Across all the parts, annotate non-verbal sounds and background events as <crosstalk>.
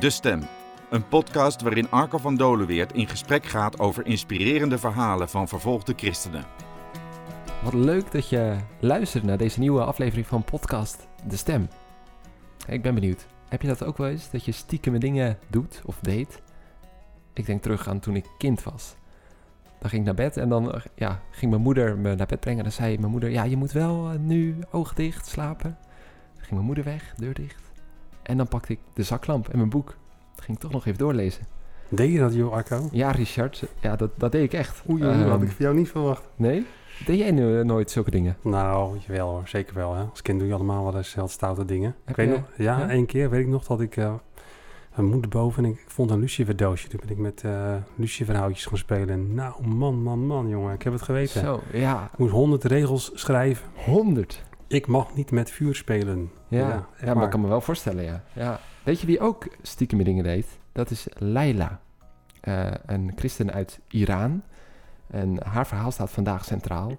De Stem, een podcast waarin Arco van Dolenweert in gesprek gaat over inspirerende verhalen van vervolgde christenen. Wat leuk dat je luistert naar deze nieuwe aflevering van podcast De Stem. Ik ben benieuwd. Heb je dat ook wel eens? Dat je stiekem dingen doet of deed? Ik denk terug aan toen ik kind was. Dan ging ik naar bed en dan ja, ging mijn moeder me naar bed brengen. En dan zei mijn moeder, ja, je moet wel eh, nu ogen dicht slapen. Dan ging mijn moeder weg, deur dicht. En dan pakte ik de zaklamp en mijn boek. Dan ging ik toch nog even doorlezen. Deed je dat, joh, Arco? Ja, Richard, ja, dat, dat deed ik echt. Oei, dat had Ehm, ik van jou niet verwacht. Nee? Deed jij nu eh, nooit zulke dingen? Nou, jawel hoor, zeker wel. Hè. Als kind doe je allemaal wel eens heel stoute dingen. Heb ik weet je- nog, ja, ja? één keer weet ik nog dat ik eh, mijn moeder boven en ik vond een lucifer doosje. Toen ben ik met eh luciferhoutjes gaan spelen. En nou, man, man, man, jongen, ik heb het geweten. Zo, ja, Ik moest honderd regels schrijven. 100. Ik mag niet met vuur spelen. Ja, ja, maar ik kan me wel voorstellen, ja. ja. Weet je wie ook stiekem dingen deed? Dat is Laila, Eh, een christen uit Iran. En haar verhaal staat vandaag centraal,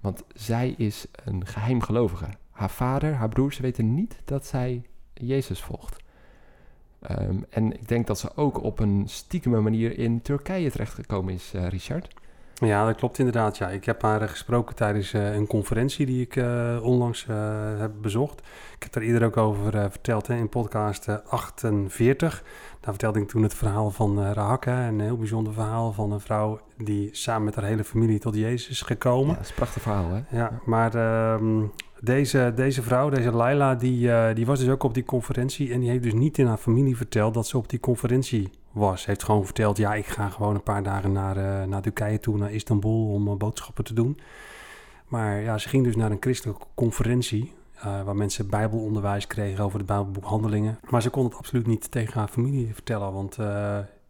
want zij is een geheimgelovige. Haar vader, haar broers weten niet dat zij Jezus volgt. Ehm, en ik denk dat ze ook op een stiekeme manier in Turkije terechtgekomen is, eh, Richard. Ja, dat klopt inderdaad. Ja. Ik heb haar eh, gesproken tijdens eh, een conferentie die ik eh, onlangs heb bezocht. Ik heb daar eerder ook over verteld hè, in podcast eh, 48. Daar vertelde ik toen het verhaal van eh Rahaka. Een heel bijzonder verhaal van een vrouw die samen met haar hele familie tot Jezus is Ja, gekomen. dat is een prachtig verhaal, hè? Ja, maar ehm, deze, deze vrouw, deze Laila, die, eh, die was dus ook op die conferentie. En die heeft dus niet in haar familie verteld dat ze op die conferentie was. Heeft gewoon verteld, ja, ik ga gewoon een paar dagen naar, eh, naar Turkije toe, naar Istanbul, om eh, boodschappen te doen. Maar ja, ze ging dus naar een christelijke conferentie. waar mensen bijbelonderwijs kregen over het bijbelboek Handelingen. Maar ze kon het absoluut niet tegen haar familie vertellen. Want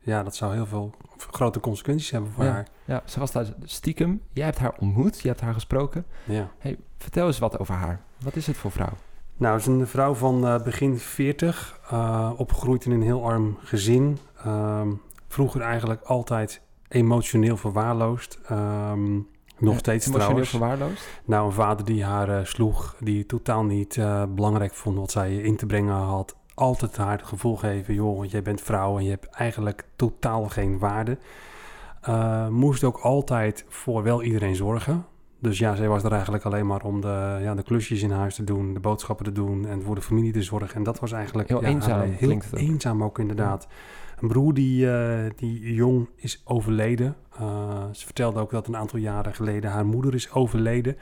ja, dat zou heel veel grote consequenties hebben voor Ja. haar. Ja, ze was daar stiekem. Jij hebt haar ontmoet, je hebt haar gesproken. Ja. Hey, vertel eens wat over haar. Wat is het voor vrouw? Nou, het is een vrouw van eh, begin 40, eh, opgegroeid in een heel arm gezin. Ehm, vroeger eigenlijk altijd emotioneel verwaarloosd. Ehm, nog Ja, steeds Emotioneel trouwens. verwaarloosd? Nou, een vader die haar eh, sloeg, die totaal niet belangrijk vond wat zij in te brengen had. Altijd haar het gevoel geven, joh, jij bent vrouw en je hebt eigenlijk totaal geen waarde. Eh, moest ook altijd voor wel iedereen zorgen. Dus ja, zij was er eigenlijk alleen maar om de, ja, de klusjes in huis te doen, de boodschappen te doen en voor de familie te zorgen. En dat was eigenlijk Heel ja, eenzaam heel eenzaam ook inderdaad. Een broer die, eh, die jong is overleden. Eh, ze vertelde ook dat een aantal jaren geleden haar moeder is overleden.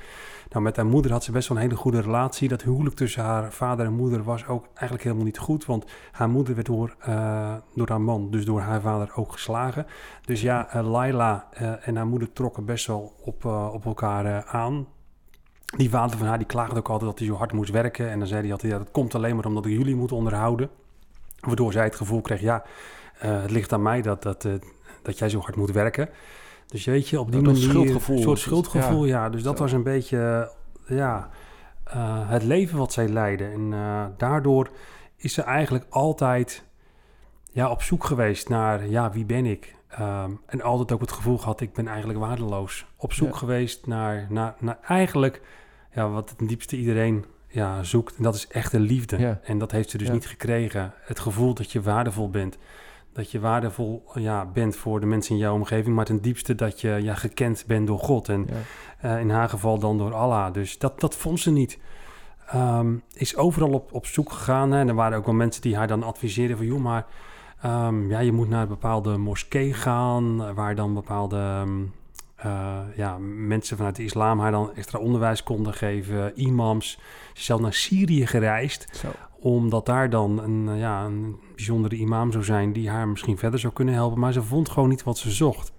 Nou, met haar moeder had ze best wel een hele goede relatie. Dat huwelijk tussen haar vader en moeder was ook eigenlijk helemaal niet goed. Want haar moeder werd door, eh, door haar man, dus door haar vader, ook geslagen. Dus ja, Laila en haar moeder trokken best wel op, op elkaar aan. Die vader van haar die klaagde ook altijd dat hij zo hard moest werken. En dan zei hij altijd, ja, dat komt alleen maar omdat ik jullie moet onderhouden. Waardoor zij het gevoel kreeg, ja, eh, het ligt aan mij dat, dat, eh, dat jij zo hard moet werken. Dus je weet je, op die Dat manier... schuldgevoel. Een soort schuldgevoel, ja. Dus dat Zo. was een beetje, ja, eh, het leven wat zij leidde. En daardoor is ze eigenlijk altijd ja, op zoek geweest naar, ja, wie ben ik? Ehm, en altijd ook het gevoel gehad, ik ben eigenlijk waardeloos. Op zoek Ja. geweest naar, naar, naar eigenlijk, ja, wat het diepste iedereen ja, zoekt. En dat is echte liefde. Ja. En dat heeft ze dus Ja. niet gekregen. Het gevoel dat je waardevol bent. Dat je waardevol ja, bent voor de mensen in jouw omgeving. Maar ten diepste dat je ja, gekend bent door God. En Ja. eh, in haar geval dan door Allah. Dus dat, dat vond ze niet. Ehm, is overal op, op zoek gegaan. Hè. En er waren ook wel mensen die haar dan adviseerden van... joh, maar ehm, ja, je moet naar een bepaalde moskee gaan... eh, waar dan bepaalde ehm, eh, ja, mensen vanuit de islam haar dan extra onderwijs konden geven. Imams. Ze is zelf naar Syrië gereisd Zo. Omdat daar dan een, eh, ja, een bijzondere imam zou zijn die haar misschien verder zou kunnen helpen. Maar ze vond gewoon niet wat ze zocht.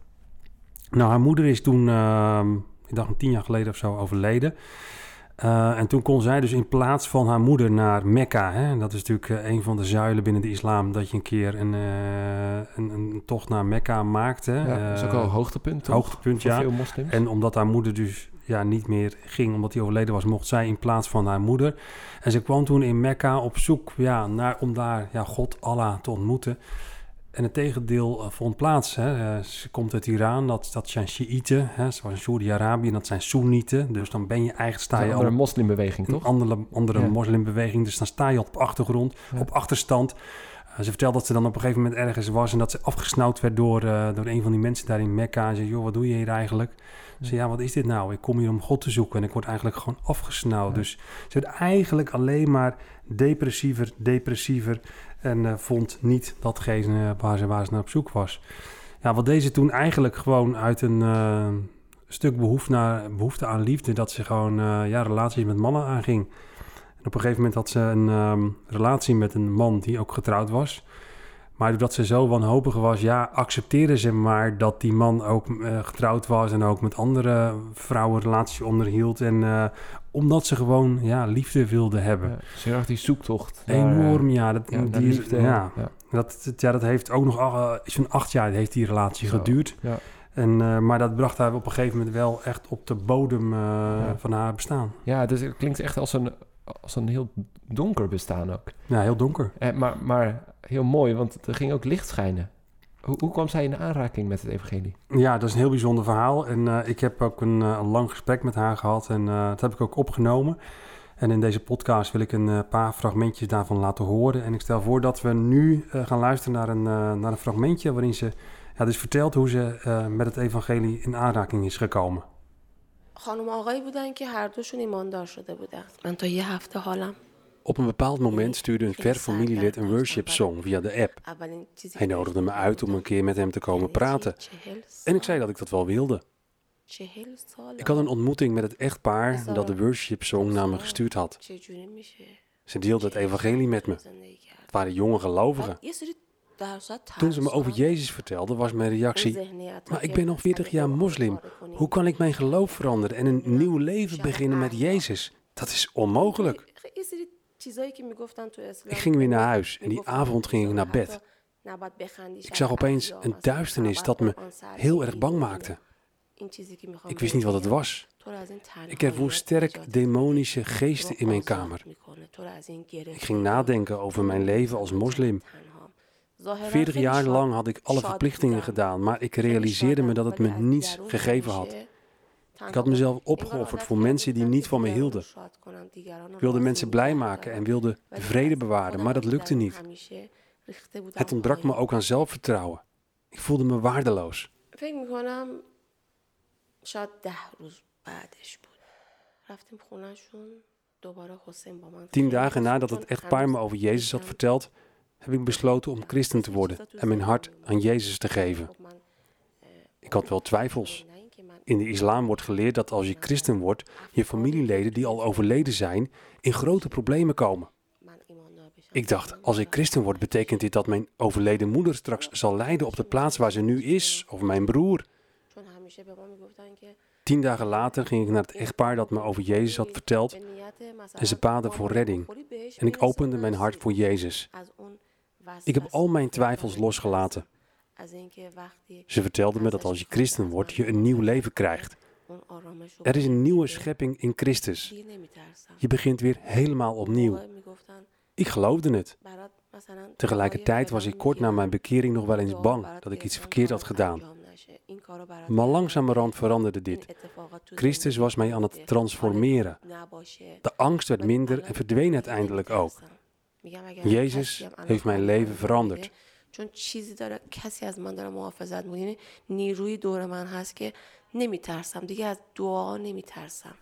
Nou, haar moeder is toen, ehm, ik dacht een tien jaar geleden of zo, overleden. Eh, en toen kon zij dus in plaats van haar moeder naar Mekka, hè, en dat is natuurlijk eh, een van de zuilen binnen de islam, dat je een keer een, een, een tocht naar Mekka maakt. Hè, Ja, dat is ook wel een hoogtepunt, toch? hoogtepunt, ja. veel moslims. En omdat haar moeder dus ja, niet meer ging, omdat hij overleden was, mocht zij in plaats van haar moeder. En ze kwam toen in Mekka op zoek ja, naar, om daar ja, God, Allah, te ontmoeten. En het tegendeel eh, vond plaats. Hè. Eh, ze komt uit Iran, dat, dat zijn Shiiten. Hè. Ze was in Saudi-Arabië en dat zijn Soenieten. Dus dan ben je eigenlijk, sta je een al andere moslimbeweging, een toch? andere, andere Ja. moslimbeweging. Dus dan sta je op achtergrond, Ja. op achterstand. ze vertelde dat ze dan op een gegeven moment ergens was en dat ze afgesnauwd werd door, eh, door een van die mensen daar in Mekka. En zei, joh, wat doe je hier eigenlijk? Ze ja, wat is dit nou? Ik kom hier om God te zoeken en ik word eigenlijk gewoon afgesnauwd. Ja. Dus ze werd eigenlijk alleen maar depressiever, depressiever en eh, vond niet datgene waar ze, waar ze naar op zoek was. Ja, wat deze toen eigenlijk gewoon uit een eh, stuk behoefte, naar, behoefte aan liefde, dat ze gewoon eh, ja, relaties met mannen aanging. En op een gegeven moment had ze een ehm, relatie met een man die ook getrouwd was. Maar doordat ze zo wanhopig was, ja, accepteerde ze maar dat die man ook eh, getrouwd was en ook met andere vrouwen relaties onderhield. En eh, omdat ze gewoon ja, liefde wilde hebben. Ja, ze die zoektocht. eh, Enorm, ja. Dat, ja, naar die, liefde. ja, ja. dat, ja, dat heeft ook nog uh, iets van acht jaar heeft die relatie Zo, geduurd. ja. En, maar dat bracht haar op een gegeven moment wel echt op de bodem Ja. van haar bestaan. Ja, dus het klinkt echt als een, als een heel donker bestaan ook. Ja, heel donker. Eh, maar, maar heel mooi, want er ging ook licht schijnen. Hoe, hoe kwam zij in aanraking met het evangelie? Ja, dat is een heel bijzonder verhaal. En eh, ik heb ook een, eh, een lang gesprek met haar gehad en eh, dat heb ik ook opgenomen. En in deze podcast wil ik een paar fragmentjes daarvan laten horen. En ik stel voor dat we nu gaan luisteren naar een, naar een fragmentje waarin ze ja, dus vertelt hoe ze met het evangelie in aanraking is gekomen. خانم و آقایی بودن که هر دوشون ایماندار شده بودن من تا یه هفته حالم Op een bepaald moment stuurde een ver familielid een worship song via de app. اولین چیزی Hij که nodigde me uit om een keer met hem te komen یعنی praten. چهل En ik zei dat ik dat wel wilde. چهل سال Ik had een ontmoeting met het echtpaar dat de worship song naar me gestuurd had. چجوری میشه Ze deelde het evangelie met me. زندگی کرد Het waren jonge gelovigen. Toen ze me over Jezus vertelde, was mijn reactie: Maar ik ben nog 40 jaar moslim. Hoe kan ik mijn geloof veranderen en een nieuw leven beginnen met Jezus? Dat is onmogelijk. Ik ging weer naar huis en die avond ging ik naar bed. Ik zag opeens een duisternis dat me heel erg bang maakte. Ik wist niet wat het was. Ik ervoer sterk demonische geesten in mijn kamer. Ik ging nadenken over mijn leven als moslim 40 jaar lang had ik alle verplichtingen gedaan, maar ik realiseerde me dat het me niets gegeven had. Ik had mezelf opgeofferd voor mensen die niet van me hielden. Ik wilde mensen blij maken en wilde de vrede bewaren, maar dat lukte niet. Het ontbrak me ook aan zelfvertrouwen. Ik voelde me waardeloos. Tien dagen nadat het echtpaar me over Jezus had verteld, heb ik besloten om christen te worden en mijn hart aan Jezus te geven. Ik had wel twijfels. In de islam wordt geleerd dat als je christen wordt, je familieleden die al overleden zijn in grote problemen komen. Ik dacht, als ik christen word, betekent dit dat mijn overleden moeder straks zal lijden op de plaats waar ze nu is, of mijn broer. Tien dagen later ging ik naar het echtpaar dat me over Jezus had verteld en ze baden voor redding. En ik opende mijn hart voor Jezus. Ik heb al mijn twijfels losgelaten. Ze vertelde me dat als je christen wordt, je een nieuw leven krijgt. Er is een nieuwe schepping in Christus. Je begint weer helemaal opnieuw. Ik geloofde het. Tegelijkertijd was ik kort na mijn bekering nog wel eens bang dat ik iets verkeerd had gedaan. Maar langzamerhand veranderde dit. Christus was mij aan het transformeren. De angst werd minder en verdween uiteindelijk ook. Jezus heeft mijn leven veranderd. چون چیزی داره کسی از من داره محافظت میکنه یعنی نیروی دور من هست که نمیترسم دیگه از دعا نمیترسم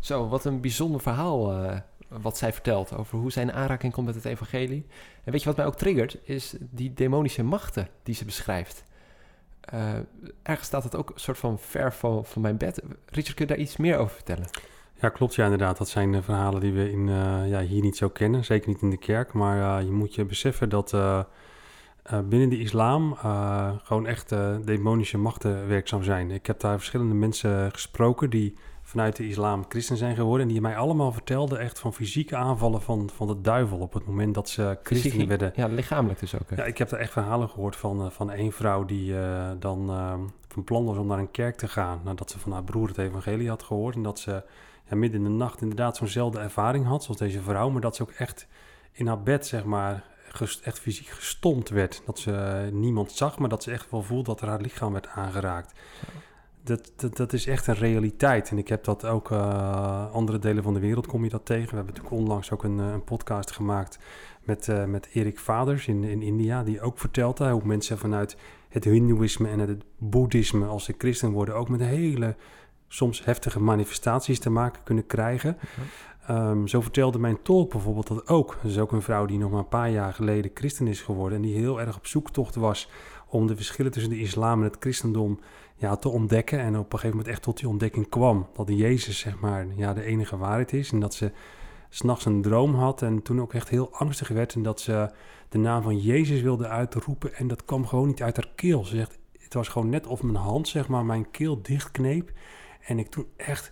Zo, wat een bijzonder verhaal eh, wat zij vertelt over hoe zij in aanraking komt met het evangelie. En weet je wat mij ook triggert, is die demonische machten die ze beschrijft. Eh, ergens staat het ook een soort van ver van, van mijn bed. Richard, kun je daar iets meer over vertellen? Ja, klopt. Ja, inderdaad. Dat zijn verhalen die we in, eh, ja, hier niet zo kennen. Zeker niet in de kerk. Maar eh, je moet je beseffen dat eh, binnen de islam gewoon echt demonische machten werkzaam zijn. Ik heb daar verschillende mensen gesproken die vanuit de islam christen zijn geworden. En die mij allemaal vertelden echt van fysieke aanvallen van, van de duivel op het moment dat ze christen Fysiek- werden. Ja, lichamelijk dus ook. Ja, ik heb er echt verhalen gehoord van, van één vrouw die dan van plan was om naar een kerk te gaan. Nadat ze van haar broer het evangelie had gehoord. En dat ze ja, midden in de nacht inderdaad zo'nzelfde ervaring had zoals deze vrouw. Maar dat ze ook echt in haar bed, zeg maar, echt fysiek gestompt werd. Dat ze niemand zag, maar dat ze echt wel voelde dat er haar lichaam werd aangeraakt. Dat, dat, dat is echt een realiteit. En ik heb dat ook, uh, andere delen van de wereld kom je dat tegen. We hebben natuurlijk onlangs ook een, een podcast gemaakt met, uh, met Erik Vaders in, in India, die ook vertelt hoe mensen vanuit het Hindoeïsme en het Boeddhisme, als ze christen worden, ook met hele soms heftige manifestaties te maken kunnen krijgen. Um, zo vertelde mijn tolk bijvoorbeeld dat ook. Dat is ook een vrouw die nog maar een paar jaar geleden christen is geworden en die heel erg op zoektocht was om de verschillen tussen de islam en het christendom ja, te ontdekken. En op een gegeven moment echt tot die ontdekking kwam. Dat Jezus zeg maar ja, de enige waarheid is. En dat ze s'nachts een droom had en toen ook echt heel angstig werd. En dat ze de naam van Jezus wilde uitroepen en dat kwam gewoon niet uit haar keel. Ze zegt, het was gewoon net of mijn hand zeg maar mijn keel dichtkneep. En ik toen echt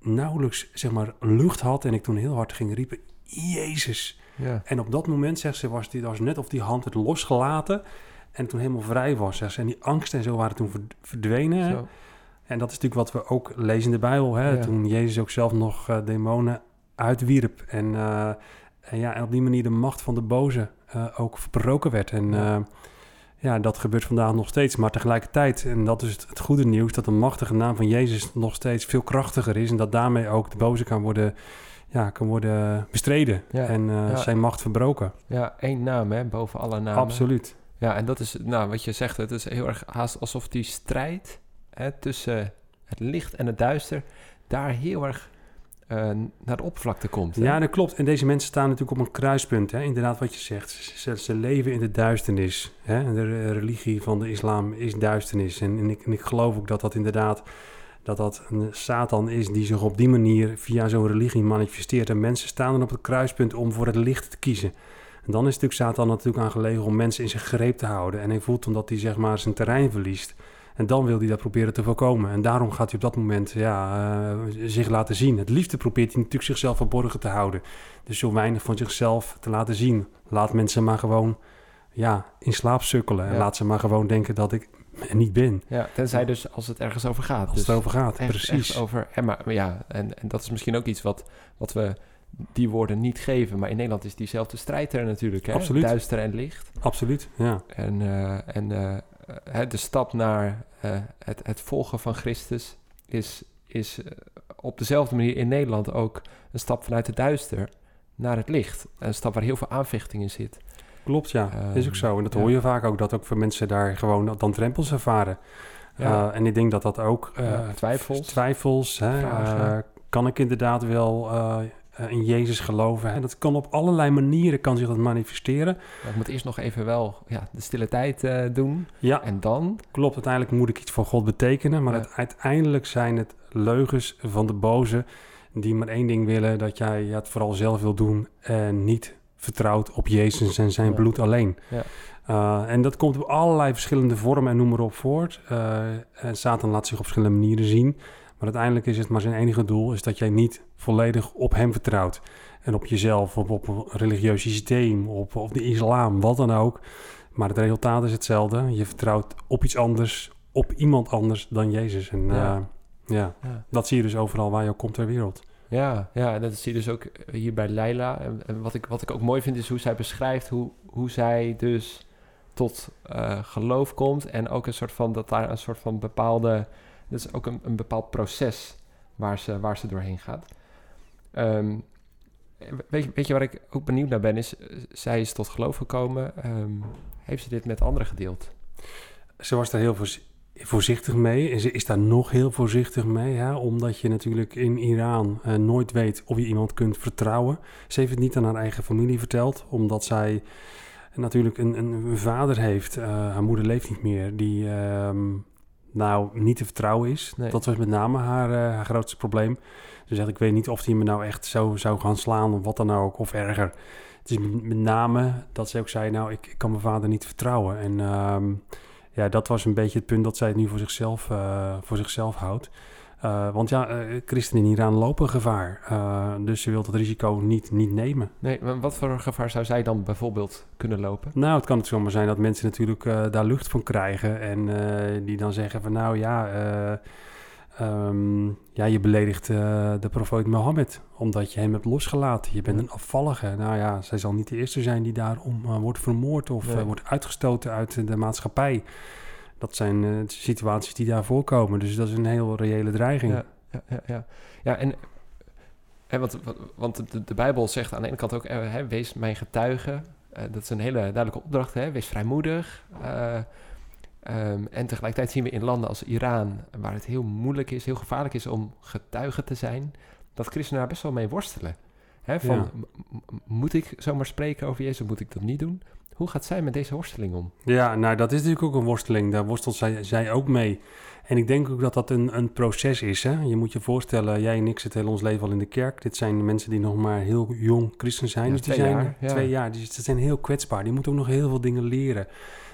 nauwelijks zeg maar lucht had en ik toen heel hard ging riepen, Jezus. Ja. En op dat moment, zegt ze, was, die, was net of die hand het losgelaten en toen helemaal vrij was. En die angsten en zo waren toen verdwenen. Zo. En dat is natuurlijk wat we ook lezen in de Bijbel. Hè? Toen Jezus ook zelf nog uh, demonen uitwierp. En, uh, en, ja, en op die manier de macht van de boze uh, ook verbroken werd. En ja. ja. dat gebeurt vandaag nog steeds. Maar tegelijkertijd, en dat is het, het, goede nieuws... dat de machtige naam van Jezus nog steeds veel krachtiger is... en dat daarmee ook de boze kan worden ja, kan worden bestreden ja, en ja. zijn macht verbroken. Ja, één naam hè, boven alle namen. Absoluut. Ja, en dat is, nou, wat je zegt, het is heel erg haast alsof die strijd hè, tussen het licht en het duister daar heel erg uh, naar de oppervlakte komt. Hè? Ja, dat klopt. En deze mensen staan natuurlijk op een kruispunt. Hè? Inderdaad, wat je zegt. Ze, leven in de duisternis. Hè? De religie van de islam is duisternis. En, en, ik, ik geloof ook dat dat inderdaad dat dat een Satan is die zich op die manier via zo'n religie manifesteert. En mensen staan dan op het kruispunt om voor het licht te kiezen. En dan is natuurlijk Satan natuurlijk aangelegen om mensen in zijn greep te houden. En hij voelt omdat hij zeg maar zijn terrein verliest. En dan wil hij dat proberen te voorkomen. En daarom gaat hij op dat moment ja, uh, zich laten zien. Het liefde probeert hij natuurlijk zichzelf verborgen te houden. Dus zo weinig van zichzelf te laten zien. Laat mensen maar gewoon ja, in slaap sukkelen. En laat ze maar gewoon denken dat ik er niet ben. Ja, tenzij dus als het ergens over gaat. Als dus het over gaat, precies. over, en maar, ja, en, en dat is misschien ook iets wat, wat we die woorden niet geven. Maar in Nederland is diezelfde strijd er natuurlijk. Hè? Absoluut. Duister en licht. Absoluut, ja. En, uh, en uh, de stap naar uh, het, het volgen van Christus is, is op dezelfde manier in Nederland ook een stap vanuit het duister naar het licht. Een stap waar heel veel aanvechting in zit. Klopt, ja. Um, is ook zo. En dat hoor je vaak ook, dat ook voor mensen daar gewoon dan drempels ervaren. Ja. en ik denk dat dat ook... twijfels. Twijfels, hè, kan ik inderdaad wel in Jezus geloven. Hè. Dat kan op allerlei manieren kan zich dat manifesteren. Maar ik moet eerst nog even wel ja, de stille tijd uh, doen. Ja, en dan? Klopt, uiteindelijk moet ik iets voor God betekenen. Maar ja. het, uiteindelijk zijn het leugens van de boze... die maar één ding willen, dat jij het vooral zelf wil doen... en niet vertrouwt op Jezus en zijn ja. bloed alleen. Ja. Uh, en dat komt op allerlei verschillende vormen en noem maar op voort. en Satan laat zich op verschillende manieren zien... Maar uiteindelijk is het maar zijn enige doel, is dat jij niet volledig op hem vertrouwt. En op jezelf, op, op een religieus systeem, op, op de islam, wat dan ook. Maar het resultaat is hetzelfde. Je vertrouwt op iets anders, op iemand anders dan Jezus. En ja, uh, ja, ja. dat zie je dus overal waar je ook komt ter wereld. Ja, ja, en dat zie je dus ook hier bij Leila. En, en, wat, ik, wat ik ook mooi vind is hoe zij beschrijft hoe, hoe zij dus tot uh, geloof komt. En ook een soort van dat daar een soort van bepaalde dat is ook een, een bepaald proces waar ze, waar ze doorheen gaat. Um, weet, weet je waar ik ook benieuwd naar ben? Is, zij is tot geloof gekomen. Um, heeft ze dit met anderen gedeeld? Ze was daar heel voorzichtig mee. En ze is daar nog heel voorzichtig mee. Hè? Omdat je natuurlijk in Iran uh, nooit weet of je iemand kunt vertrouwen. Ze heeft het niet aan haar eigen familie verteld. Omdat zij natuurlijk een, een vader heeft. Uh, haar moeder leeft niet meer. Die... Uh, nou niet te vertrouwen is. Nee. Dat was met name haar, uh, haar grootste probleem. Ze zegt, ik weet niet of hij me nou echt zo zou gaan slaan of wat dan ook, of erger. Het is met name dat ze ook zei, nou, ik, ik kan mijn vader niet vertrouwen. En um, ja, dat was een beetje het punt dat zij het nu voor zichzelf, uh, voor zichzelf houdt. Uh, want ja, uh, christenen in Iran lopen gevaar. Uh, dus ze wil dat risico niet, niet nemen. Nee, maar wat voor gevaar zou zij dan bijvoorbeeld kunnen lopen? Nou, het kan het zomaar zijn dat mensen natuurlijk daar lucht van krijgen. En die dan zeggen van nou ja, um, ja je beledigt de profeet Mohammed. Omdat je hem hebt losgelaten. Je bent een afvallige. Nou ja, zij zal niet de eerste zijn die daarom wordt vermoord of nee. wordt uitgestoten uit de maatschappij dat zijn uh, situaties die daar voorkomen. Dus dat is een heel reële dreiging. Ja, ja, ja. ja. ja en, en want, want de, de, Bijbel zegt aan de ene kant ook, hè, wees mijn getuige. Uh, dat is een hele duidelijke opdracht, hè? wees vrijmoedig. Uh, um, en tegelijkertijd zien we in landen als Iran, waar het heel moeilijk is, heel gevaarlijk is om getuige te zijn, dat christenen daar best wel mee worstelen. Hè, van, ja. moet ik zomaar spreken over Jezus, moet ik dat niet doen? Hoe gaat zij met deze worsteling om? Ja, nou dat is natuurlijk ook een worsteling. Daar worstelt zij, zij ook mee. En ik denk ook dat dat een, een proces is. Hè? Je moet je voorstellen, jij en ik zitten heel ons leven al in de kerk. Dit zijn mensen die nog maar heel jong christen zijn. Ja, dus twee die zijn jaar, ja. twee jaar. Dus ze zijn heel kwetsbaar. Die moeten ook nog heel veel dingen leren.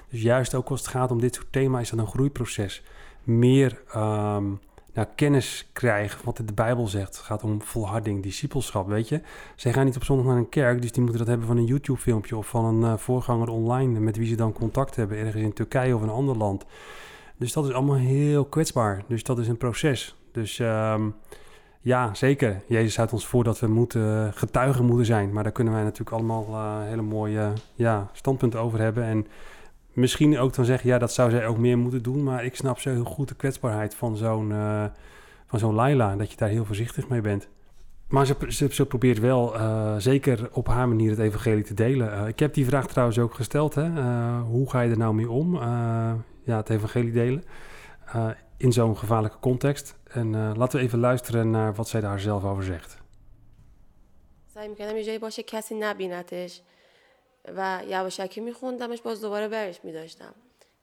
Dus juist ook als het gaat om dit soort thema's, is dat een groeiproces. Meer um, nou, kennis krijgen, wat de Bijbel zegt. Het gaat om volharding, discipelschap, weet je. Zij gaan niet op zondag naar een kerk, dus die moeten dat hebben van een YouTube-filmpje of van een uh, voorganger online met wie ze dan contact hebben, ergens in Turkije of een ander land. Dus dat is allemaal heel kwetsbaar. Dus dat is een proces. Dus um, ja, zeker. Jezus houdt ons voor dat we moeten, getuigen moeten zijn. Maar daar kunnen wij natuurlijk allemaal uh, hele mooie ja, standpunten over hebben. En misschien ook dan zeggen, ja, dat zou zij ook meer moeten doen. Maar ik snap zo heel goed de kwetsbaarheid van zo'n uh, van zo'n Laila. Dat je daar heel voorzichtig mee bent. Maar ze, probeert wel uh, zeker op haar manier het evangelie te delen. Uh, ik heb die vraag trouwens ook gesteld. Hè? hoe ga je er nou mee om? ja, het evangelie delen. in zo'n gevaarlijke context. En laten we even luisteren naar wat zij daar zelf over zegt. و یواشکی میخوندمش باز دوباره برش میداشتم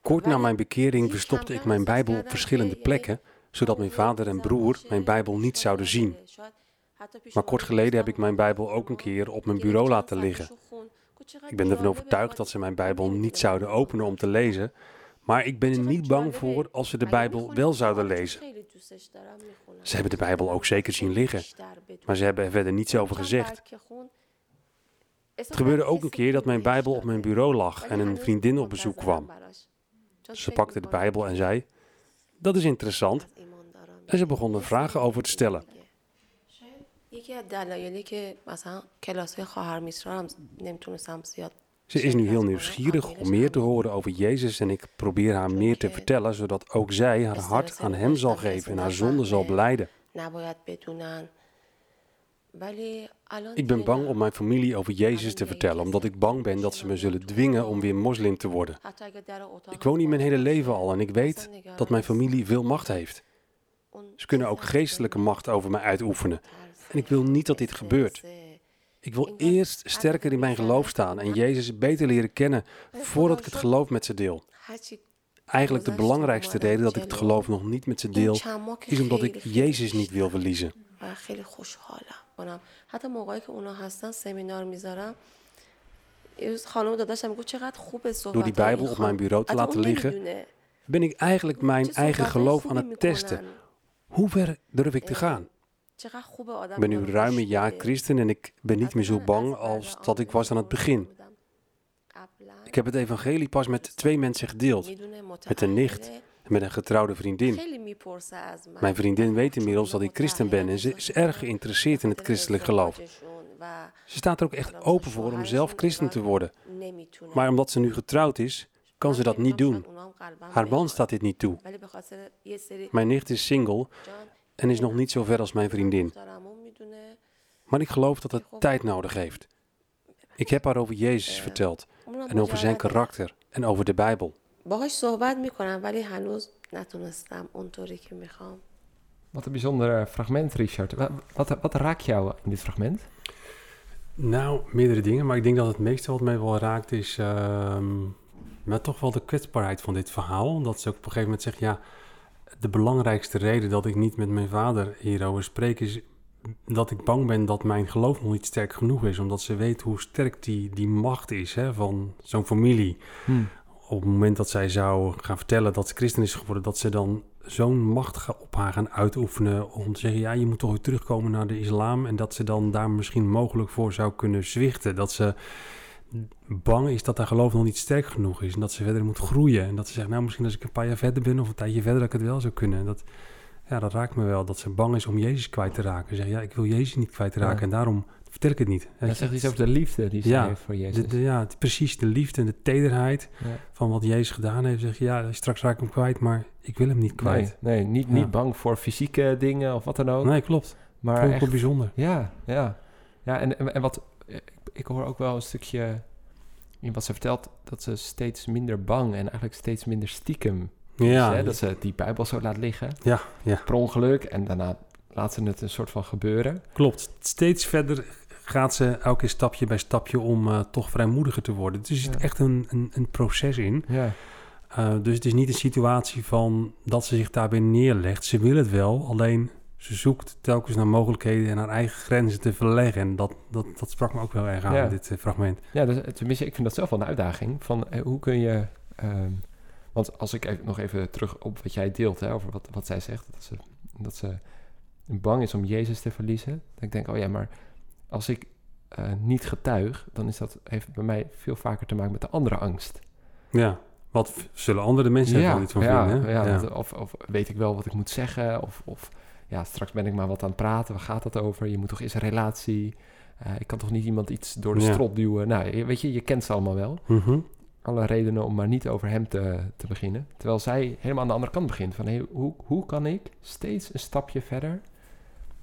Kort na mijn bekering verstopte ik mijn Bijbel op verschillende plekken, zodat mijn vader en broer mijn Bijbel niet zouden zien. Maar kort geleden heb ik mijn Bijbel ook een keer op mijn bureau laten liggen. Ik ben ervan overtuigd dat ze mijn Bijbel niet zouden openen om te lezen, maar ik ben er niet bang voor als ze de Bijbel wel zouden lezen. Ze hebben de Bijbel ook zeker zien liggen, maar ze hebben er verder niets over gezegd. Het gebeurde ook een keer dat mijn Bijbel op mijn bureau lag en een vriendin op bezoek kwam. Ze pakte de Bijbel en zei: Dat is interessant. En ze begon er vragen over te stellen. Ze is nu heel nieuwsgierig om meer te horen over Jezus en ik probeer haar meer te vertellen, zodat ook zij haar hart aan Hem zal geven en haar zonde zal beleiden. Ik ben bang om mijn familie over Jezus te vertellen, omdat ik bang ben dat ze me zullen dwingen om weer moslim te worden. Ik woon hier mijn hele leven al en ik weet dat mijn familie veel macht heeft. Ze kunnen ook geestelijke macht over mij uitoefenen. En ik wil niet dat dit gebeurt. Ik wil eerst sterker in mijn geloof staan en Jezus beter leren kennen voordat ik het geloof met ze deel. Eigenlijk de belangrijkste reden dat ik het geloof nog niet met ze deel, is omdat ik Jezus niet wil verliezen. کنم حتی موقعی که اونا هستن سمینار میذارم خانم داداشم میگه چقدر خوبه صحبت Door die Bijbel op mijn bureau te laten liggen, ben ik eigenlijk mijn eigen geloof aan het testen. Hoe ver durf ik te gaan? Ik ben nu ruim een jaar christen en ik ben niet meer zo bang als dat ik was aan het begin. Ik heb het evangelie pas met twee mensen gedeeld. Met een nicht en met een getrouwde vriendin. Mijn vriendin weet inmiddels dat ik christen ben en ze is erg geïnteresseerd in het christelijk geloof. Ze staat er ook echt open voor om zelf christen te worden. Maar omdat ze nu getrouwd is, kan ze dat niet doen. Haar man staat dit niet toe. Mijn nicht is single en is nog niet zo ver als mijn vriendin. Maar ik geloof dat het tijd nodig heeft. Ik heb haar over Jezus verteld en over zijn karakter en over de Bijbel. باهاش صحبت میکنم ولی هنوز نتونستم اونطوری که میخوام Wat een bijzonder fragment, Richard. Wat, wat, wat raakt jou in dit fragment? Nou, meerdere dingen. Maar ik denk dat het meeste wat mij wel raakt is... Uh, maar toch wel de kwetsbaarheid van dit verhaal. Dat ze ook op een gegeven moment zegt... Ja, de belangrijkste reden dat ik niet met mijn vader hierover spreek... is dat ik bang ben dat mijn geloof nog niet sterk genoeg is. Omdat ze weet hoe sterk die, die macht is hè, van zo'n familie. Hmm op het moment dat zij zou gaan vertellen dat ze christen is geworden, dat ze dan zo'n macht op haar gaan uitoefenen om te zeggen, ja, je moet toch weer terugkomen naar de islam en dat ze dan daar misschien mogelijk voor zou kunnen zwichten. Dat ze bang is dat haar geloof nog niet sterk genoeg is en dat ze verder moet groeien. En dat ze zegt, nou, misschien als ik een paar jaar verder ben of een tijdje verder dat ik het wel zou kunnen. Dat, ja, dat raakt me wel. Dat ze bang is om Jezus kwijt te raken. Zeg, ja, ik wil Jezus niet kwijt te raken. En daarom vertel ik het niet. Dat zegt iets over de liefde die ze Ja, heeft voor Jezus. De, de- ja, precies de liefde en de tederheid Ja. van wat Jezus gedaan heeft. Zeg je, ja, straks raak ik hem kwijt, maar ik wil hem niet kwijt. Nee, nee niet, Ja. niet bang voor fysieke dingen of wat dan ook. Nee, klopt. maar Vond ik echt bijzonder. Ja, ja. Ja, en, en, en wat... Ik, ik hoor ook wel een stukje in wat ze vertelt... dat ze steeds minder bang en eigenlijk steeds minder stiekem is. Ja, Hè? Dat ze die Bijbel zo laat liggen. Ja, ja. Per ongeluk. En daarna laat ze het een soort van gebeuren. klopt. Steeds verder gaat ze elke keer stapje bij stapje om eh, toch vrijmoediger te worden. Dus er zit Ja. echt een, een, een proces in. Ja, Uh, dus het is niet een situatie van dat ze zich daarbij neerlegt. Ze wil het wel, alleen ze zoekt telkens naar mogelijkheden en haar eigen grenzen te verleggen. En dat, dat, dat sprak me ook wel erg aan Ja. in dit eh, fragment. ja dus, tenminste, ik vind dat zelf wel een uitdaging. Van eh, hoe kun je... ehm, want als ik even, nog even terug op wat jij deelt... Hè, over wat, wat zij zegt... Dat ze, dat ze bang is om Jezus te verliezen. Ik denk, oh ja, maar als ik eh, niet getuig... dan is dat, heeft bij mij veel vaker te maken met de andere angst. Ja, wat zullen andere mensen er wel iets van ja, vinden? hè? Ja, Ja. Of, of weet ik wel wat ik moet zeggen? Of, of ja, straks ben ik maar wat aan het praten. Waar gaat dat over? Je moet toch eens een relatie? Eh, ik kan toch niet iemand iets door de Ja. strot duwen? Nou, je- weet je, je kent ze allemaal wel. Mhm. Alle redenen om maar niet over hem te, te beginnen. Terwijl zij helemaal aan de andere kant begint. Van, hey, hoe, hoe kan ik steeds een stapje verder...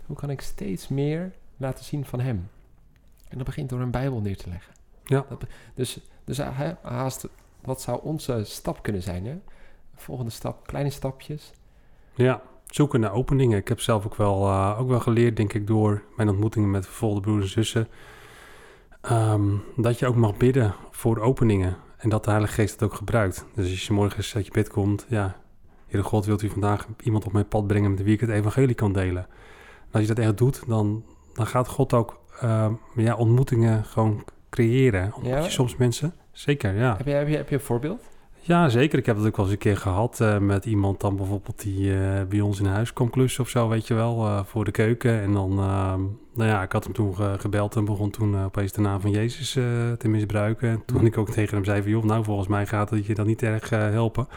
Hoe kan ik steeds meer laten zien van hem? En dat begint door een Bijbel neer te leggen. Ja. Dat dus, dus hij haast, wat zou onze stap kunnen zijn? Hè? Volgende stap, kleine stapjes. Ja, zoeken naar openingen. Ik heb zelf ook wel, eh, ook wel geleerd, denk ik, door mijn ontmoetingen met vervolgde broers en zussen. ehm, dat je ook mag bidden voor openingen. En dat de Heilige Geest het ook gebruikt. Dus als je morgens uit je bed komt, ja, Heere God, wilt u vandaag iemand op mijn pad brengen met wie ik het evangelie kan delen? En als je dat echt doet, dan, dan gaat God ook ehm, ja, ontmoetingen gewoon creëren. Ontmoet Ja? je soms mensen? Zeker, ja. Heb je, heb, je, heb je een voorbeeld? Ja, zeker. Ik heb dat ook wel eens een keer gehad eh, met iemand dan bijvoorbeeld die eh, bij ons in huis kwam klussen of zo, weet je wel, eh, voor de keuken. En dan, ehm, nou ja, ik had hem toen ge- gebeld en begon toen opeens de naam van Jezus te misbruiken. En toen Mhm. ik ook tegen hem zei van, joh, nou volgens mij gaat het je dan niet erg helpen.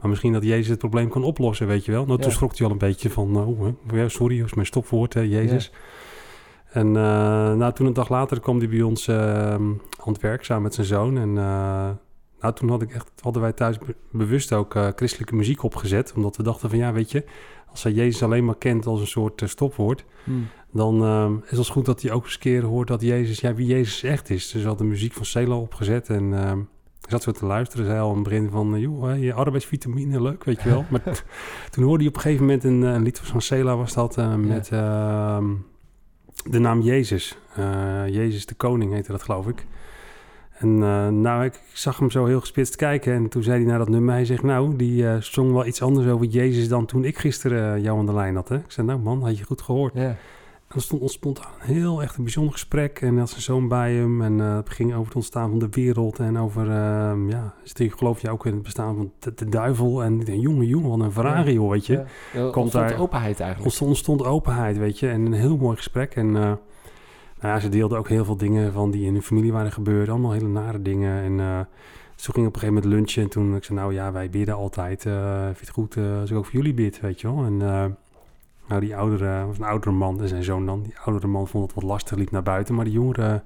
Maar misschien dat Jezus het probleem kan oplossen, weet je wel. Nou, toen Ja. schrok hij al een beetje van, oh, ja, sorry, dat is mijn stopwoord, hè, Jezus. En eh, nou, toen een dag later kwam hij bij ons eh, aan het werk samen met zijn zoon. En eh, nou, toen had ik echt, hadden wij thuis be- bewust ook eh, christelijke muziek opgezet. Omdat we dachten van ja, weet je, als hij Jezus alleen maar kent als een soort stopwoord. Dan eh, is het goed dat hij ook eens een keer hoort dat Jezus, ja, wie Jezus echt is. Dus we hadden muziek van Celo opgezet en ik zat zo te luisteren. Zei al het begin van, joh, je arbeidsvitamine, leuk, weet je wel. maar <laughs> toen hoorde hij op een gegeven moment een, een lied van Cela was dat, met ehm, de naam Jezus. Eh, Jezus de Koning heette dat, geloof ik. En eh, nou, ik, zag hem zo heel gespitst kijken. En toen zei hij naar dat nummer, hij zegt, nou, die eh, zong wel iets anders over Jezus dan toen ik gisteren jou aan de lijn had. Hè? Ik zei, nou man, had je goed gehoord. Ja. En er stond een heel echt een bijzonder gesprek. En had zijn zoon bij hem. En eh, het ging over het ontstaan van de wereld. En over, ehm, ja, is het- geloof je ook in het bestaan van de, de duivel. En ik denk, jongen, jongen, wat een Ferrari, joh, weet je. Ja. Komt ontstond daar- openheid eigenlijk. Ontstond, ontstond openheid, weet je. En een heel mooi gesprek. En eh, nou ja, ze deelde ook heel veel dingen van die in hun familie waren gebeurd. Allemaal hele nare dingen. En eh zo ging op een gegeven moment lunchen. En toen ik zei, nou ja, wij bidden altijd. vind je het goed als ik ook voor jullie bid, weet je wel. En nou, die oudere, was een oudere man en zijn zoon dan. Die oudere man vond het wat lastig, liep naar buiten. Maar die jongere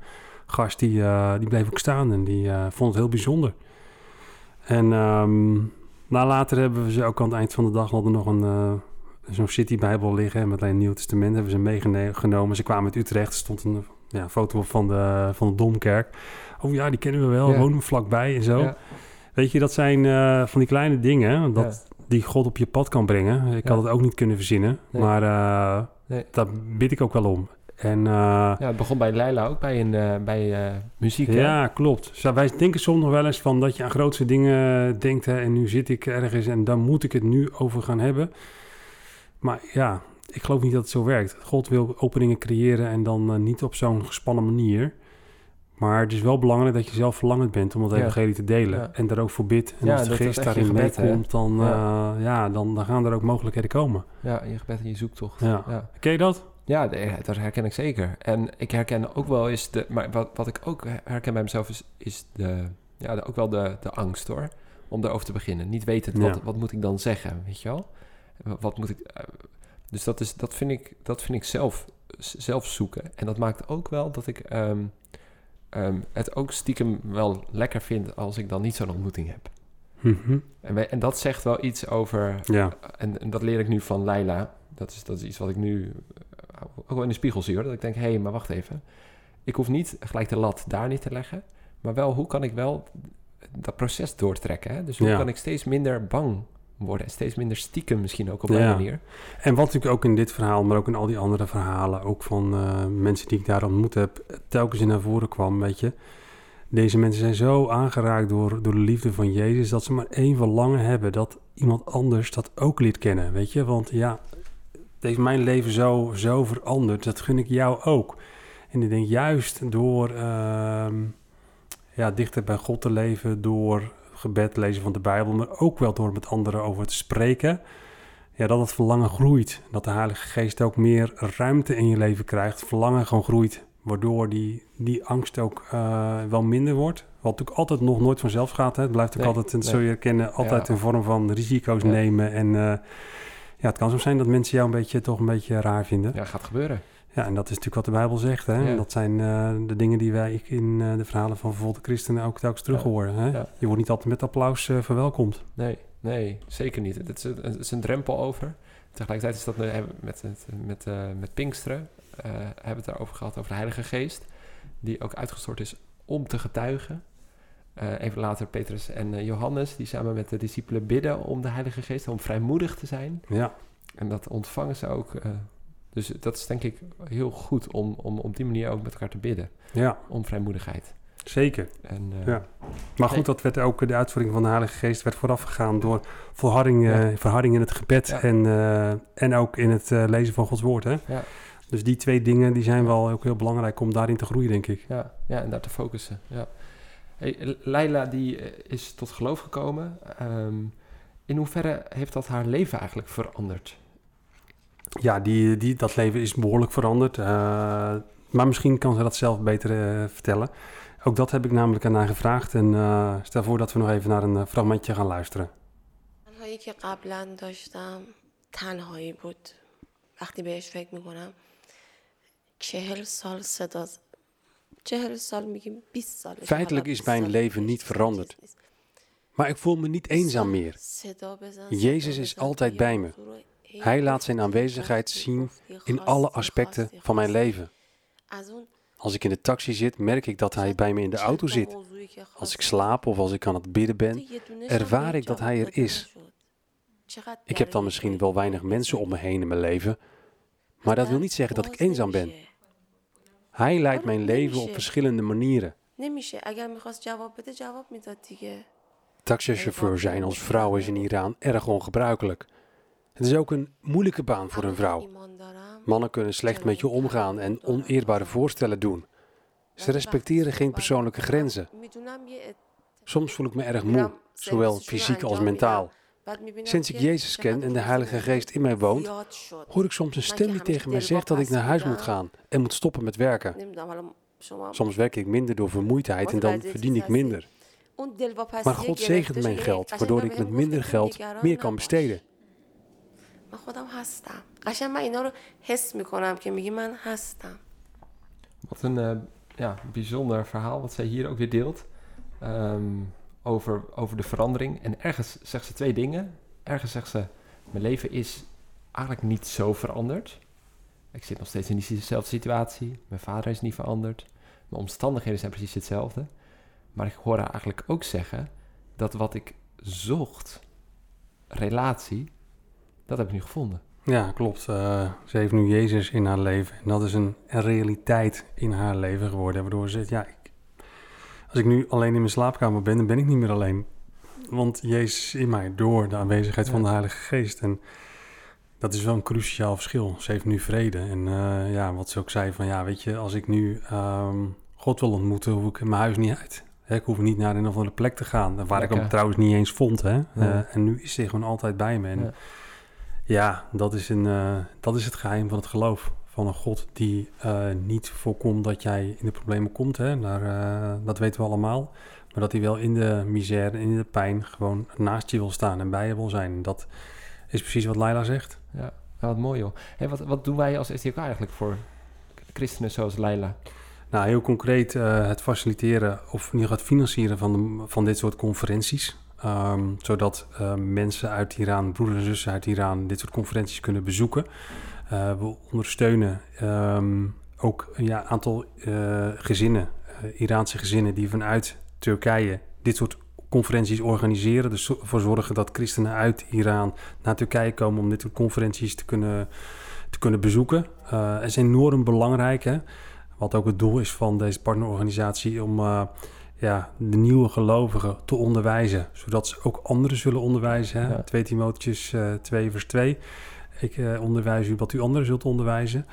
gast, die, eh, die bleef ook staan. En die eh, vond het heel bijzonder. En nou, later hebben we ze ook aan het eind van de dag hadden nog een... eh, zo'n City-bijbel liggen met alleen een Nieuw Testament hebben ze meegenomen. Ze kwamen uit Utrecht, er stond een ja, foto van de, van de Domkerk. Oh ja, die kennen we wel, Ja. wonen we vlakbij en zo. Ja. Weet je, dat zijn van die kleine dingen dat, die God op je pad kan brengen. Ik Ja. had het ook niet kunnen verzinnen, Nee. maar Nee. daar bid ik ook wel om. En eh, Ja, het begon bij Leila ook, bij, een, eh, bij muziek. hè? ja, klopt. Wij denken soms nog wel eens van dat je aan grootste dingen denkt. Hè, en nu zit ik ergens en daar moet ik het nu over gaan hebben. Maar ja, ik geloof niet dat het zo werkt. God wil openingen creëren en dan niet op zo'n gespannen manier. Maar het is wel belangrijk dat je zelf verlangend bent om het evangelie te delen. Ja. En daar ook voor bidt. En Ja, als de geest daarin meekomt, dan, Ja. ja. ja, dan, dan gaan er ook mogelijkheden komen. Ja, je gebed en je zoektocht. Ja. ja. Ken je dat? Ja, dat herken ik zeker. En ik herken ook wel eens de. Maar wat, wat ik ook herken bij mezelf is, is de. Ja, de- ook wel de, de angst hoor. Om erover te beginnen. Niet weten, wat, wat moet ik dan zeggen, weet je wel? Wat moet ik. eh, Dus dat, is, dat, vind ik, dat vind ik zelf, zelf zoeken. En dat maakt ook wel dat ik ehm, ehm, het ook stiekem wel lekker vind als ik dan niet zo'n ontmoeting heb. Mhm. En, en, dat zegt wel iets over. Ja. En, en, dat leer ik nu van Leila. Dat is, dat is iets wat ik nu eh, ook wel in de spiegel zie hoor. Dat ik denk, hé, hey, maar wacht even. Ik hoef niet gelijk de lat daar niet te leggen. Maar wel, hoe kan ik wel dat proces doortrekken? Hè? Dus hoe kan ik steeds minder bang worden? Steeds minder stiekem misschien ook op een manier. En wat natuurlijk ook in dit verhaal, maar ook in al die andere verhalen... ook van uh, mensen die ik daar ontmoet heb... telkens in naar voren kwam, weet je... Deze mensen zijn zo aangeraakt door, door de liefde van Jezus... dat ze maar één verlangen hebben... dat iemand anders dat ook leert kennen, weet je? Want ja, het heeft mijn leven zo, zo veranderd. Dat gun ik jou ook. En ik denk juist door uh, ja, dichter bij God te leven, door gebed lezen van de Bijbel, maar ook wel door met anderen over te spreken, ja, dat het verlangen groeit. Dat de Heilige Geest ook meer ruimte in je leven krijgt, verlangen gewoon groeit, waardoor die, die angst ook uh, wel minder wordt. Wat natuurlijk altijd nog nooit vanzelf gaat. Hè. Het blijft ook altijd, en zul je herkennen, altijd ja. een vorm van risico's ja. nemen. En uh, ja, het kan soms zijn dat mensen jou een beetje toch een beetje raar vinden. Ja, gaat gebeuren. Ja, en dat is natuurlijk wat de Bijbel zegt. Hè? Ja. Dat zijn uh, de dingen die wij in uh, de verhalen van vervolgde christenen ook telkens terug horen. Hè? Ja. Je wordt niet altijd met applaus uh, verwelkomd. Nee, nee, zeker niet. Het is, het is een drempel over. Tegelijkertijd is dat met, met, met, met Pinksteren, hebben we het daarover gehad, over de Heilige Geest, die ook uitgestort is om te getuigen. even later Petrus en Johannes, die samen met de discipelen bidden om de Heilige Geest, om vrijmoedig te zijn. Ja. En dat ontvangen ze ook dus dat is denk ik heel goed om, om op die manier ook met elkaar te bidden. Ja. Om vrijmoedigheid. Zeker. En, uh, ja. Maar goed, dat werd ook de uitvoering van de Heilige Geest werd vooraf gegaan door volharding, ja. uh, verharding in het gebed ja. en, uh, en ook in het lezen van Gods woord. Hè? Ja. Dus die twee dingen die zijn wel ook heel belangrijk om daarin te groeien, denk ik. Ja, ja en daar te focussen. Ja. Hey, Leila die is tot geloof gekomen. Um, in hoeverre heeft dat haar leven eigenlijk veranderd? ja, die, die, dat leven is behoorlijk veranderd. Uh, maar misschien kan ze dat zelf beter uh, vertellen. Ook dat heb ik namelijk aan haar gevraagd. En uh, stel voor dat we nog even naar een fragmentje gaan luisteren. تنهایی که قبلا داشتم تنهایی بود وقتی بهش فکر میکنم چهل سال صدا چهل سال میگیم 20 سال Feitelijk is mijn leven niet veranderd. Maar ik voel me niet eenzaam meer. Jezus is altijd bij me. Hij laat zijn aanwezigheid zien in alle aspecten van mijn leven. Als ik in de taxi zit, merk ik dat hij bij me in de auto zit. Als ik slaap of als ik aan het bidden ben, ervaar ik dat hij er is. Ik heb dan misschien wel weinig mensen om me heen in mijn leven, maar dat wil niet zeggen dat ik eenzaam ben. Hij leidt mijn leven op verschillende manieren. Taxichauffeur zijn als vrouw is in Iran erg ongebruikelijk. Het is ook een moeilijke baan voor een vrouw. Mannen kunnen slecht met je omgaan en oneerbare voorstellen doen. Ze respecteren geen persoonlijke grenzen. Soms voel ik me erg moe, zowel fysiek als mentaal. Sinds ik Jezus ken en de Heilige Geest in mij woont, hoor ik soms een stem die tegen mij zegt dat ik naar huis moet gaan en moet stoppen met werken. Soms werk ik minder door vermoeidheid en dan verdien ik minder. Maar God zegent mijn geld, waardoor ik met minder geld meer kan besteden. من خودم هستم قشنگ من اینا رو حس میکنم که میگی من هستم Wat een uh, ja, bijzonder verhaal wat zij hier ook weer deelt. Um, over, over de verandering. En ergens zegt ze twee dingen. Ergens zegt ze, mijn leven is eigenlijk niet zo veranderd. Ik zit nog steeds in diezelfde situatie. Mijn vader is niet veranderd. Mijn omstandigheden zijn precies hetzelfde. Maar ik hoor haar eigenlijk ook zeggen dat wat ik zocht, relatie, dat heb ik nu gevonden. Ja, klopt. Uh, ze heeft nu Jezus in haar leven. En dat is een, een realiteit in haar leven geworden. Waardoor ze zegt, ja, ik, als ik nu alleen in mijn slaapkamer ben, dan ben ik niet meer alleen. Want Jezus is in mij door de aanwezigheid ja. van de Heilige Geest. En dat is wel een cruciaal verschil. Ze heeft nu vrede. En uh, ja, wat ze ook zei van, ja, weet je, als ik nu um, God wil ontmoeten, hoef ik mijn huis niet uit. Hè, ik hoef niet naar een of andere plek te gaan. Waar Lekker. ik hem trouwens niet eens vond. Hè. Ja. Uh, en nu is hij gewoon altijd bij me. En, ja. Ja, dat is, een, uh, dat is het geheim van het geloof. Van een God die uh, niet voorkomt dat jij in de problemen komt. Hè? Uh, dat weten we allemaal. Maar dat hij wel in de misère en in de pijn gewoon naast je wil staan en bij je wil zijn. Dat is precies wat Laila zegt. Ja, wat mooi joh. Hey, wat, wat doen wij als SDK eigenlijk voor christenen zoals Leila? Nou, heel concreet het faciliteren of in ieder geval het financieren van, de, van dit soort conferenties. Um, zodat uh, mensen uit Iran, broeders en zussen uit Iran, dit soort conferenties kunnen bezoeken. Uh, we ondersteunen um, ook een aantal gezinnen, Iraanse gezinnen, die vanuit Turkije dit soort conferenties organiseren. Dus ervoor zorgen dat christenen uit Iran naar Turkije komen om dit soort conferenties te kunnen, te kunnen bezoeken. Uh, is enorm belangrijk. Hè? Wat ook het doel is van deze partnerorganisatie om ja, de nieuwe gelovigen te onderwijzen. Zodat ze ook anderen zullen onderwijzen. Hè? Ja. 2 Timotheus uh, 2 vers 2. Ik uh, onderwijs u wat u anderen zult onderwijzen.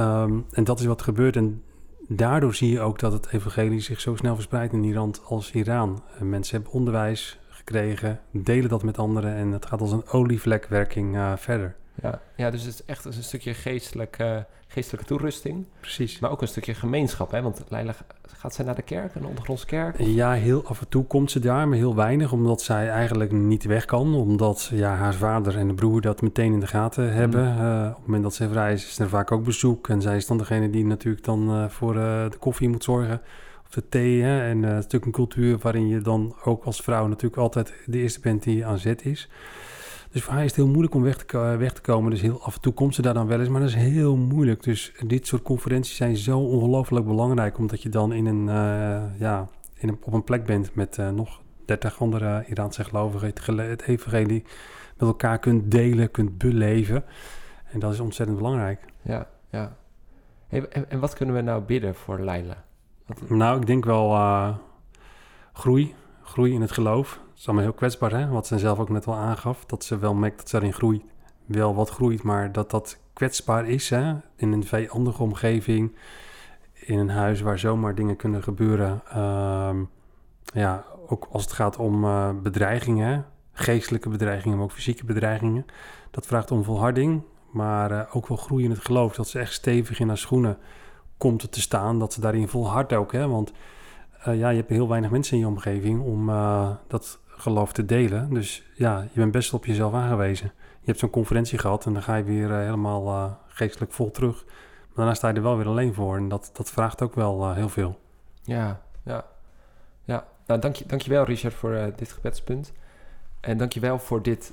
Um, en dat is wat gebeurt. En daardoor zie je ook dat het evangelie zich zo snel verspreidt in Iran als Iran. En mensen hebben onderwijs gekregen, delen dat met anderen en het gaat als een olievlekwerking verder. Ja, ja, dus het is echt een stukje geestelijk, uh, geestelijke toerusting. Precies. Maar ook een stukje gemeenschap, hè? Want Leila, gaat zij naar de kerk, een ondergrondse kerk? Of? Ja, heel af en toe komt ze daar, maar heel weinig, omdat zij eigenlijk niet weg kan. Omdat ja, haar vader en de broer dat meteen in de gaten hebben. Mm. Uh, op het moment dat ze vrij is, is er vaak ook bezoek. En zij is dan degene die natuurlijk dan uh, voor uh, de koffie moet zorgen. Of de thee. Hè? En het is natuurlijk een cultuur waarin je dan ook als vrouw natuurlijk altijd de eerste bent die aan zet is. Dus voor haar is het heel moeilijk om weg te, weg te komen. Dus heel af en toe komt ze daar dan wel eens, maar dat is heel moeilijk. Dus dit soort conferenties zijn zo ongelooflijk belangrijk, omdat je dan in een, uh, ja, in een, op een plek bent met uh, nog 30 andere Iraanse gelovigen. Het, het evangelie met elkaar kunt delen, kunt beleven. En dat is ontzettend belangrijk. Ja, ja. Hey, en, en, wat kunnen we nou bidden voor Leila? Wat... Nou, ik denk wel uh, groei. Groei in het geloof is allemaal heel kwetsbaar, hè? wat ze zelf ook net al aangaf. Dat ze wel merkt dat ze erin groeit, wel wat groeit, maar dat dat kwetsbaar is. Hè? In een vijandige omgeving, in een huis waar zomaar dingen kunnen gebeuren. Uh, ja, ook als het gaat om uh, bedreigingen, geestelijke bedreigingen, maar ook fysieke bedreigingen. Dat vraagt om volharding, maar uh, ook wel groei in het geloof. Dat ze echt stevig in haar schoenen komt te staan, dat ze daarin volhardt ook. Hè? Want uh, ja, je hebt heel weinig mensen in je omgeving om dat geloof te delen. Dus ja, je bent best op jezelf aangewezen. Je hebt zo'n conferentie gehad en dan ga je weer uh, helemaal uh, geestelijk vol terug. Maar daarna sta je er wel weer alleen voor en dat, dat vraagt ook wel uh, heel veel. Ja, ja. Ja, nou dank je, dankjewel Richard voor dit gebedspunt. En dankjewel voor dit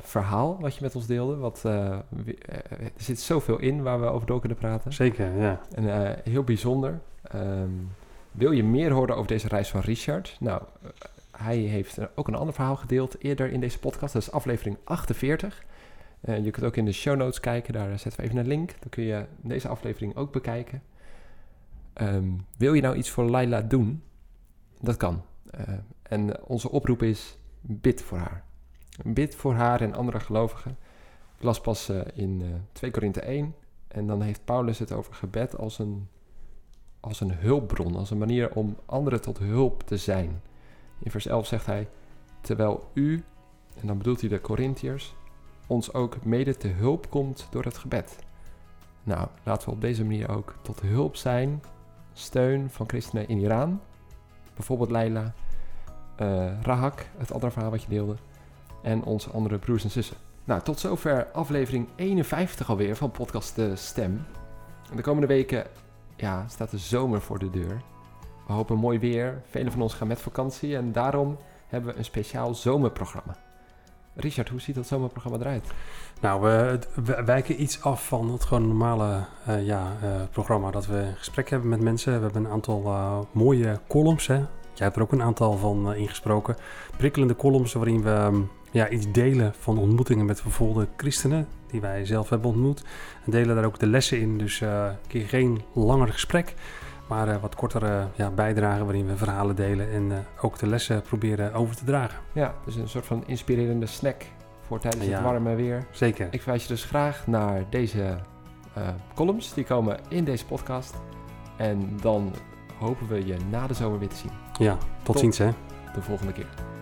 verhaal wat je met ons deelde. Wat, er zit zoveel in waar we over door kunnen praten. Zeker, ja. En heel bijzonder. Um, wil je meer horen over deze reis van Richard? Nou, hij heeft ook een ander verhaal gedeeld eerder in deze podcast. Dat is aflevering 48. Uh, je kunt ook in de show notes kijken, daar zetten we even een link. Dan kun je deze aflevering ook bekijken. Um, wil je nou iets voor Laila doen? Dat kan. En onze oproep is: bid voor haar. Bid voor haar en andere gelovigen. Ik las pas in 2 Korinthe 1. En dan heeft Paulus het over gebed als een, als een hulpbron, als een manier om anderen tot hulp te zijn. In vers 11 zegt hij: Terwijl u, en dan bedoelt hij de Corinthiërs, ons ook mede te hulp komt door het gebed. Nou, laten we op deze manier ook tot hulp zijn, steun van christenen in Iran, bijvoorbeeld Leila, uh, Rahak, het andere verhaal wat je deelde, en onze andere broers en zussen. Nou, tot zover aflevering 51 alweer van podcast De Stem. De komende weken ja, staat de zomer voor de deur. We hopen mooi weer. Velen van ons gaan met vakantie en daarom hebben we een speciaal zomerprogramma. Richard, hoe ziet dat zomerprogramma eruit? Nou, we, wijken iets af van het gewoon normale uh, ja, uh, programma. Dat we gesprek hebben met mensen. We hebben een aantal uh, mooie columns. Hè? Jij hebt er ook een aantal van ingesproken. Prikkelende columns waarin we um, ja, iets delen van ontmoetingen met vervolgde christenen. Die wij zelf hebben ontmoet. En delen daar ook de lessen in. Dus een keer geen langer gesprek. Maar uh, wat kortere ja, bijdragen waarin we verhalen delen en uh, ook de lessen proberen over te dragen. Ja, dus een soort van inspirerende snack voor tijdens ja, het warme weer. Zeker. Ik verwijs je dus graag naar deze uh, columns. Die komen in deze podcast. En dan hopen we je na de zomer weer te zien. Ja, tot, tot ziens hè. De volgende keer.